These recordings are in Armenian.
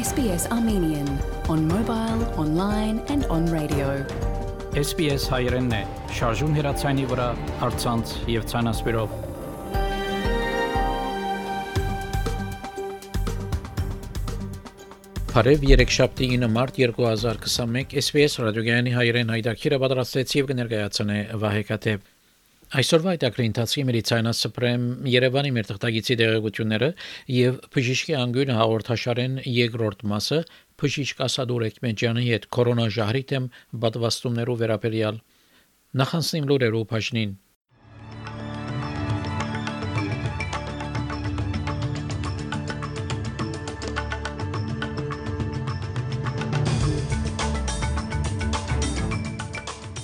SBS Armenian on mobile, online and on radio. SBS հայերենն է, շարժուն հեռացանի վրա, հարցանց եւ ցանասպիրով։ Բարև 3 շաբթի 9 մարտ 2021 SBS ռադիոգյանի հայերեն հայտակիրը պատրաստեց եւ կներկայացնե Վահե Կատեփ Այսօրվա այդակրի ընթացքի Մերիցայնա Սպրեմ Երևանի մեր թղթագիտի դեղեցությունները եւ բժիշկի անգույն հաղորդաշարեն երկրորդ մասը բժիշկ Ասադուր Էկմեջյանի հետ կորոնա ժահրի դեմ պատվաստումներով վերաբերյալ նախանցնիմ լուրերով բաժնին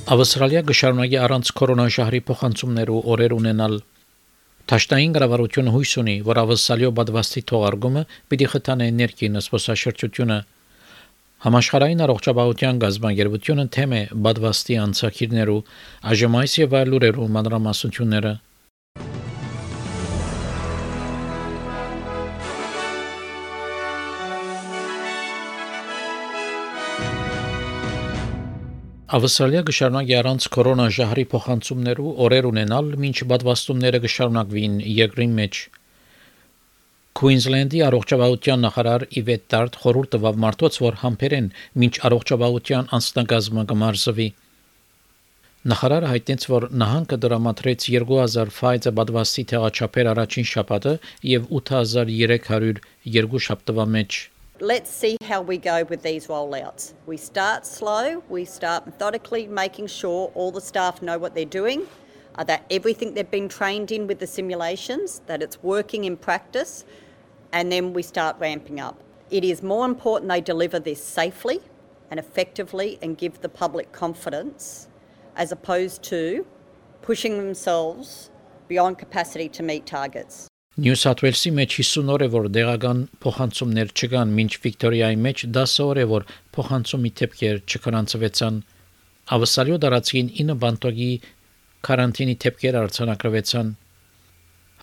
Ավստրալիա գշարունակի առանց կորոնաշահրի փոխանցումներու օրեր ունենալ Տաշտային գրավարությունը հույս ունի, որ ավսալիո բադվաստի թողարկումը պիտի խթանե ներքին սփոսաշրջությունը Համաշխարհային առողջապահության գազբանգերությունը թեմ է բադվաստի անցակիրներու այժմայս եւ այլ լուրերու մանրամասնությունները Ավստրալիա գշարունակի առանց կորոնա ժահրի փոխանցումներու օրեր ունենալ, ոչ պատվաստումները գշարունակվին երկրի մեջ։ Queensland-ի առողջապահության նախարար Իվետ Տարտ խորհուրդ տվավ մարդոց, որ համբերեն ոչ առողջապահության անձնագազմը կմարզվի։ Նախարարը հայտնեց, որ նահանգը դրամատրեց 2000 ֆայձը պատվաստի թեղաչափեր առաջին շաբաթը եւ 8300 երկու շաբթվա մեջ։ Let's see how we go with these rollouts. We start slow, we start methodically making sure all the staff know what they're doing, uh, that everything they've been trained in with the simulations, that it's working in practice, and then we start ramping up. It is more important they deliver this safely and effectively and give the public confidence as opposed to pushing themselves beyond capacity to meet targets. Նյու Սաթ Ուելսի մեջ 50 օր է որ դեղական փոխանցումներ չկան, մինչ Վիկտորիայի մեջ 10 օր է որ փոխանցումի թեփքեր չկրանցվեցան։ Ավսալիո դարածին 9 բանտոգի կարանտինի թեփքեր արձանագրվեցան։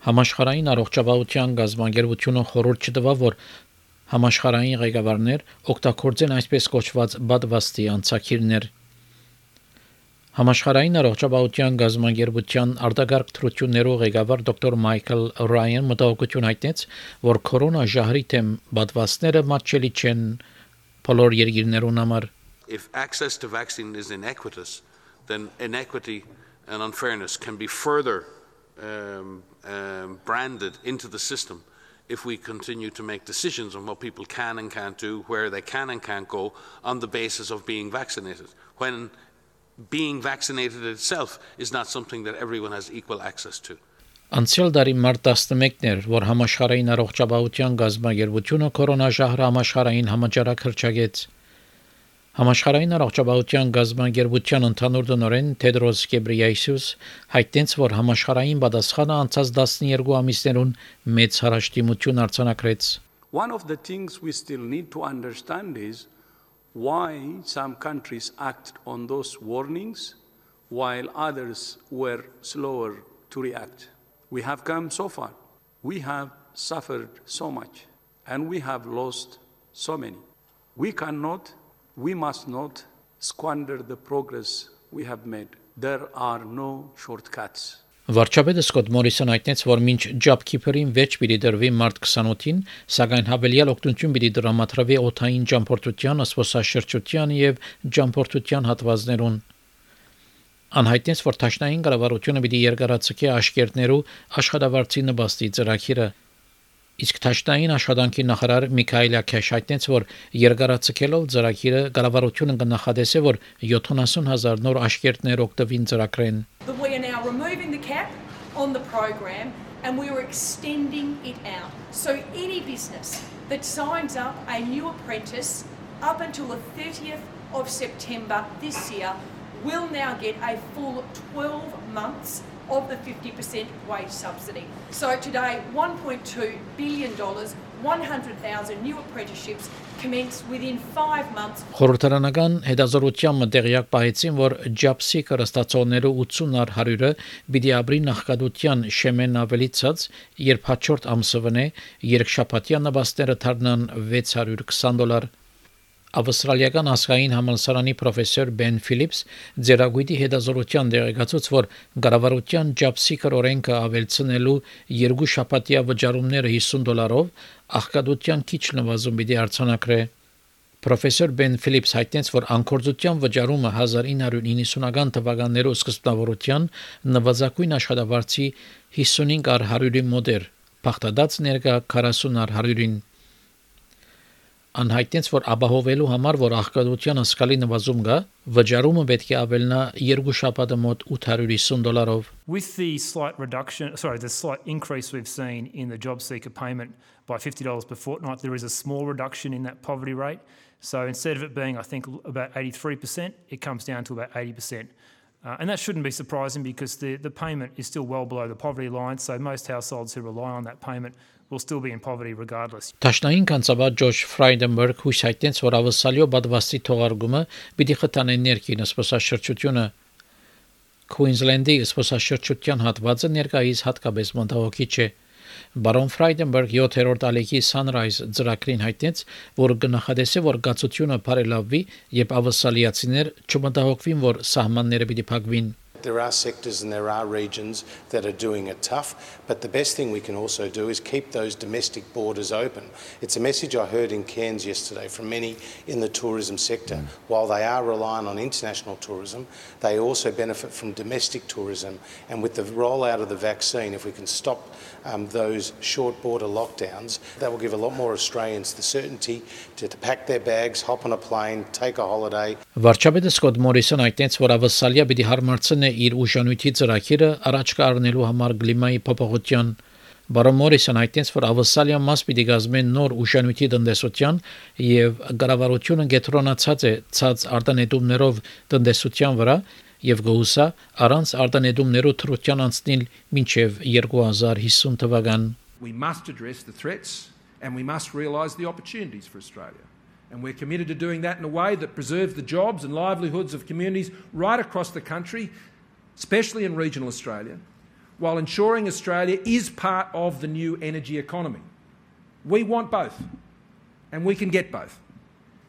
Համաշխարհային առողջապահության գազբանգերությունը խորհուրդ չտվավ, որ համաշխարհային ղեկավարներ օգտագործեն այսպես կոչված բադվաստի անցակիրներ Համաշխարհային առողջապահության գազագերբության արտագարկ թրություններով ղեկավար դոկտոր Մայքլ Ռայան մտահոգություն հայտնեց, որ կորոնա ժահրի թեմ պատվաստները մատչելի չեն բոլոր երկիրներուն համար։ If access to vaccine is inequitous, then inequity and unfairness can be further um, um, branded into the system if we continue to make decisions on what people can and can't do, where they can and can't go on the basis of being vaccinated. When being vaccinated itself is not something that everyone has equal access to. Անցյալ տարի մարտ 11-ն էր, որ համաշխարհային առողջապահության գազագերբությունը կորոնաժահրը համաշխարհային համաճարակ հրճագեց։ Համաշխարհային առողջապահության գազագերբության ընդհանուր տնօրեն Թեդրոս Գեբրիայեսուս հայտնեց, որ համաշխարհային պատասխանը անցած 12 ամիսներուն մեծ հարաշտիմություն արձանագրեց։ One of the things we still need to understand is why some countries acted on those warnings while others were slower to react. We have come so far. We have suffered so much and we have lost so many. We cannot, we must not squander the progress we have made. There are no shortcuts. Վարչապետը Սկոտ Մորիսոն հայտնեց, որ մինչ Քիփերին վեճ պիտի դրվի մարտ 28-ին, սակայն հավելյալ օգնություն պիտի դրամատրվի օթային ճամփորդության, ասպոսաշրջության եւ ճամփորդության հատվածներուն։ Անհայտնեց, որ Թաշնային կառավարությունը պիտի երկարացկի աշկերտներու աշխատավարձի նպաստի ծրագիրը Իսկ Թաշտային աշխատանքի նախարար Միքայել Աքեշ հայտնեց, որ երկարացկելով ծրագիրը կառավարությունը կնախադեսի, որ 70000 նոր աշկերտներ օգտվին ծրագրեն։ We are now removing the cap on the program and we are extending it out. So any business that signs up a new apprentice up until the 30th of September this year will now get a full 12 months of the 50% wage subsidy. So today, $1.2 billion 100,000 new apprenticeships commence within 5 months. Խորհրդարանական հետազոտության տեղյակ պահեցին, որ Ջապսի կրստացողները 80-ար 100-ը պիտի ապրի նախկադության շեմեն ավելի ցած, երբ հաջորդ ամսվնե երկշաբաթյա նվաստները դառնան 620 դոլար Ավստրալիական ասխային համալսարանի պրոֆեսոր Բեն Ֆիլիպս ձերագույտի հետազոտության դեղեկացուց, որ գարավարության ջապսիկր օրենքը ավելցնելու երկու շաբաթյա վճարումները 50 դոլարով աղքատության քիչ նվազում պիտի արցանակրե Պրոֆեսոր Բեն Ֆիլիպս հայտնեց, որ անկորձության վճարումը 1990-ական թվականներով սկզբնավորության նվազագույն աշխատավարձի 55 առ 100-ի մոտ էր, փախտած ներկա 40 առ 100-ին անհայտնեց, որ ապահովելու համար, որ աղքատության ասկալի նվազում գա, վճարումը պետք է ավելնա երկու շաբաթը մոտ 850 դոլարով։ With the slight reduction, sorry, the slight increase we've seen in the job seeker payment by $50 per fortnight, there is a small reduction in that poverty rate. So instead of it being, I think, about 83%, it comes down to about 80%. Uh, and that shouldn't be surprising because the, the payment is still well below the poverty line. So most households who rely on that payment will still be in poverty regardless. Տաշնային կանցաբար Ջորջ Ֆրայդենբերգ հույս հայտնեց, որ ավսալյո բադվաստի թողարկումը պիտի խթանե ներքին սպասաշրջությունը Քուինզլենդի սպասաշրջության հատվածը ներկայիս հատկապես մտահոգիչ է։ Բարոն Ֆրայդենբերգ 7-րդ ալիքի Sunrise ծրագրին հայտնեց, որ գնահատեսը որ գացությունը բարելավվի, եւ ավսալիացիներ չմտահոգվին, որ սահմանները պիտի փակվին։ There are sectors and there are regions that are doing it tough, but the best thing we can also do is keep those domestic borders open. It's a message I heard in Cairns yesterday from many in the tourism sector. Mm. While they are reliant on international tourism, they also benefit from domestic tourism. And with the rollout of the vaccine, if we can stop um, those short border lockdowns, that will give a lot more Australians the certainty to, to pack their bags, hop on a plane, take a holiday. Վարչապետը Սկոտ Մորիսոն այդտենց որ ավսալիա պիտի հարմարցնե իր ուժանույթի ծրագիրը առաջ կառնելու համար կլիմայի փոփոխության Բարոն Մորիսոն հայտնեց, որ ավսալիա մաս պիտի գազմեն նոր ուժանույթի տնտեսության եւ կառավարությունը գետրոնացած է ցած արտանետումներով տնտեսության վրա եւ գուսա առանց արտանետումներով թրության անցնել մինչեւ 2050 թվական We must address the threats and we must realise the opportunities for Australia. And we're committed to doing that in a way that preserves the jobs and livelihoods of communities right across the country, especially in regional Australia, while ensuring Australia is part of the new energy economy. We want both, and we can get both.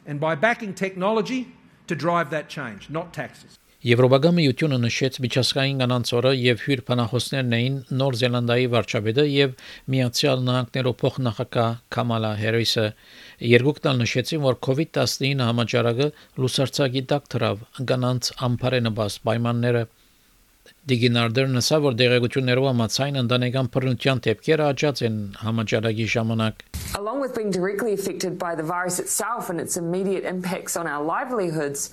And by backing technology to drive that change, not taxes. Եվրոպական միությունը նշեց միջազգային կանանց օրը եւ հյուր փանախոսներն էին Նոր Զելանդիայի վարչապետը եւ Միացյալ Նահանգներով փոխնախագահ Կամալա Հերիսը երկուքն ալ նշեցին, որ COVID-19 համաճարակը լուսարցակի տակ դրավ կանանց ամբարենաբաս պայմանները Դիգինարդեր նսա որ դեղեցություններով ամացայն ընտանեկան բռնության դեպքերը աճած են համաճարակի ժամանակ Along with being directly affected by the virus itself and its immediate impacts on our livelihoods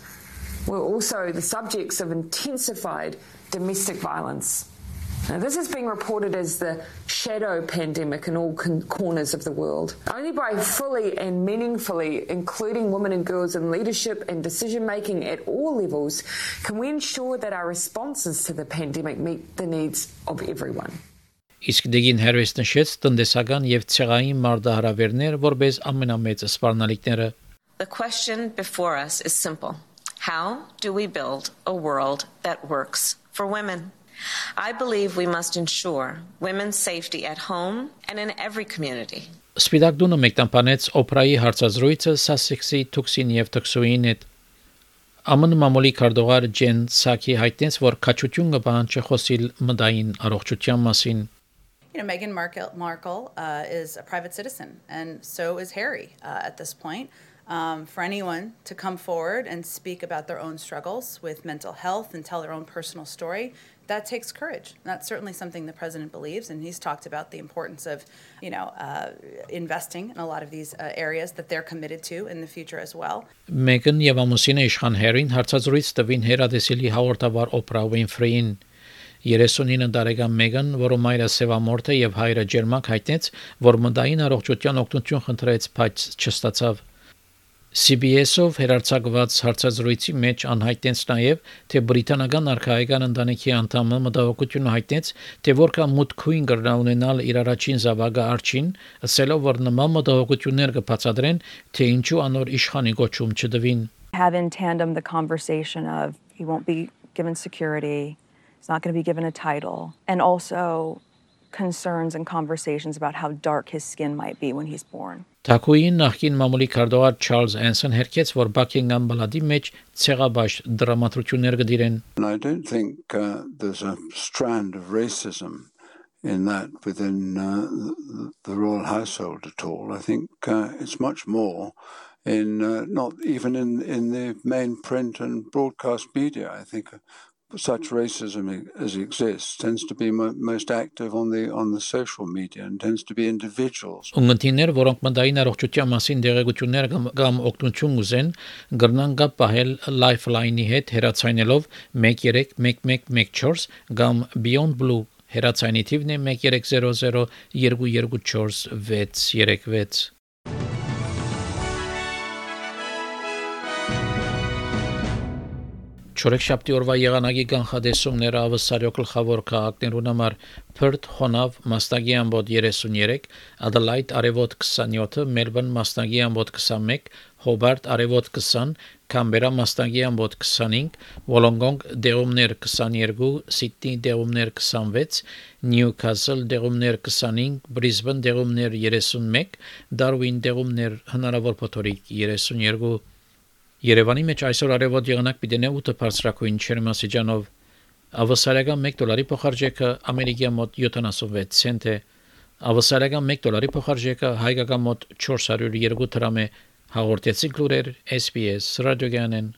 were also the subjects of intensified domestic violence. Now, this is being reported as the shadow pandemic in all con- corners of the world. Only by fully and meaningfully including women and girls in leadership and decision making at all levels can we ensure that our responses to the pandemic meet the needs of everyone. Իսկ դեգին հերվես նշեց տնտեսական եւ ցեղային մարդահրավերներ որպես ամենամեծ սպառնալիքները The question before us is simple. How do we build a world that works for women? I believe we must ensure women's safety at home and in every community. Սպիտակ դունը մեկտամբանեց օպերայի հարցազրույցը Սասեքսի Թուքսին եւ Թքսուին հետ ԱՄՆ մամուլի քարտուղար Ջեն Սակի հայտնեց, որ քաչություն կպահանջի խոսիլ մտային առողջության մասին։ You know, Meghan Markle, Markle uh, is a private citizen, and so is Harry uh, at this point. um, for anyone to come forward and speak about their own struggles with mental health and tell their own personal story that takes courage. That's certainly something the president believes, and he's talked about the importance of, you know, uh, investing in a lot of these uh, areas that they're committed to in the future as well. Մեգան եւ ամուսինը իշխան Հերին հարցազրույց տվին հերադեսիլի հաղորդավար Օպրա Ուինֆրեին 39 տարեկան Մեգան, որը մայրը սևամորթ է եւ հայրը ջերմակ հայտնեց, որ մտային առողջության օգնություն խնդրեց, բայց չստացավ։ CBS-ով հերարցակված հարցազրույցի մեջ անհայտեց նաև, թե բրիտանական արխայական ընտանիքի անդամը մտահոգություն հայտնեց, թե որքան մուտքույն կրնա ունենալ իր առաջին զավակը արչին, ասելով, որ նման մտահոգություններ կբացատրեն, թե ինչու անոր իշխանի գոչում չդվին։ Have in tandem the conversation of he won't be given security, he's not going to be given a title, and also concerns and conversations about how dark his skin might be when he's born. Թակուին նախկին մամուլի քարտուղար Չարլզ Անսոն հերքեց, որ Buckingham բլադի մեջ ցեղաբաշ դրամատրություններ կդիրեն։ I don't think uh, there's a strand of racism in that within uh, the, the royal household at all. I think uh, it's much more in uh, not even in in the main print and broadcast media. I think such racism as exists tends to be mo most active on the on the social media and tends to be individuals. Ունգընտիներ, որոնք մտային առողջության մասին դեղեցություններ կամ, օգնություն ուզեն, գրնան կապ պահել Lifeline-ի հետ հերացայնելով 131114 կամ Beyond Blue հերացայնի թիվն է 1300 224 636 Չորեքշաբթի օրվա եղանակի կանխադեսումները ավսարյո գլխավոր քաղաքներուն համար Perth խոնավ մաստագի ամբոտ 33, Adelaide արևոտ 27, Melbourne մաստագի ամբոտ 21, Hobart արևոտ 20, Canberra մաստագի ամբոտ 25, Wollongong դեղումներ 22, Sydney դեղումներ 26, Newcastle դեղումներ 25, Brisbane դեղումներ 31, Darwin դեղումներ հնարավոր փոթորիկ 32 Երևանի մեջ այսօր արևոտ եղանակ պիտի նե 8 բարձրակույն չերմասիջանով ավասարական 1 դոլարի փոխարժեքը ամերիկյան մոտ 76 ցենտ է, ավասարական 1 դոլարի փոխարժեքը հայկական մոտ 402 դրամ է, հաղորդեցի գլուրեր SPS ռադիոգյանեն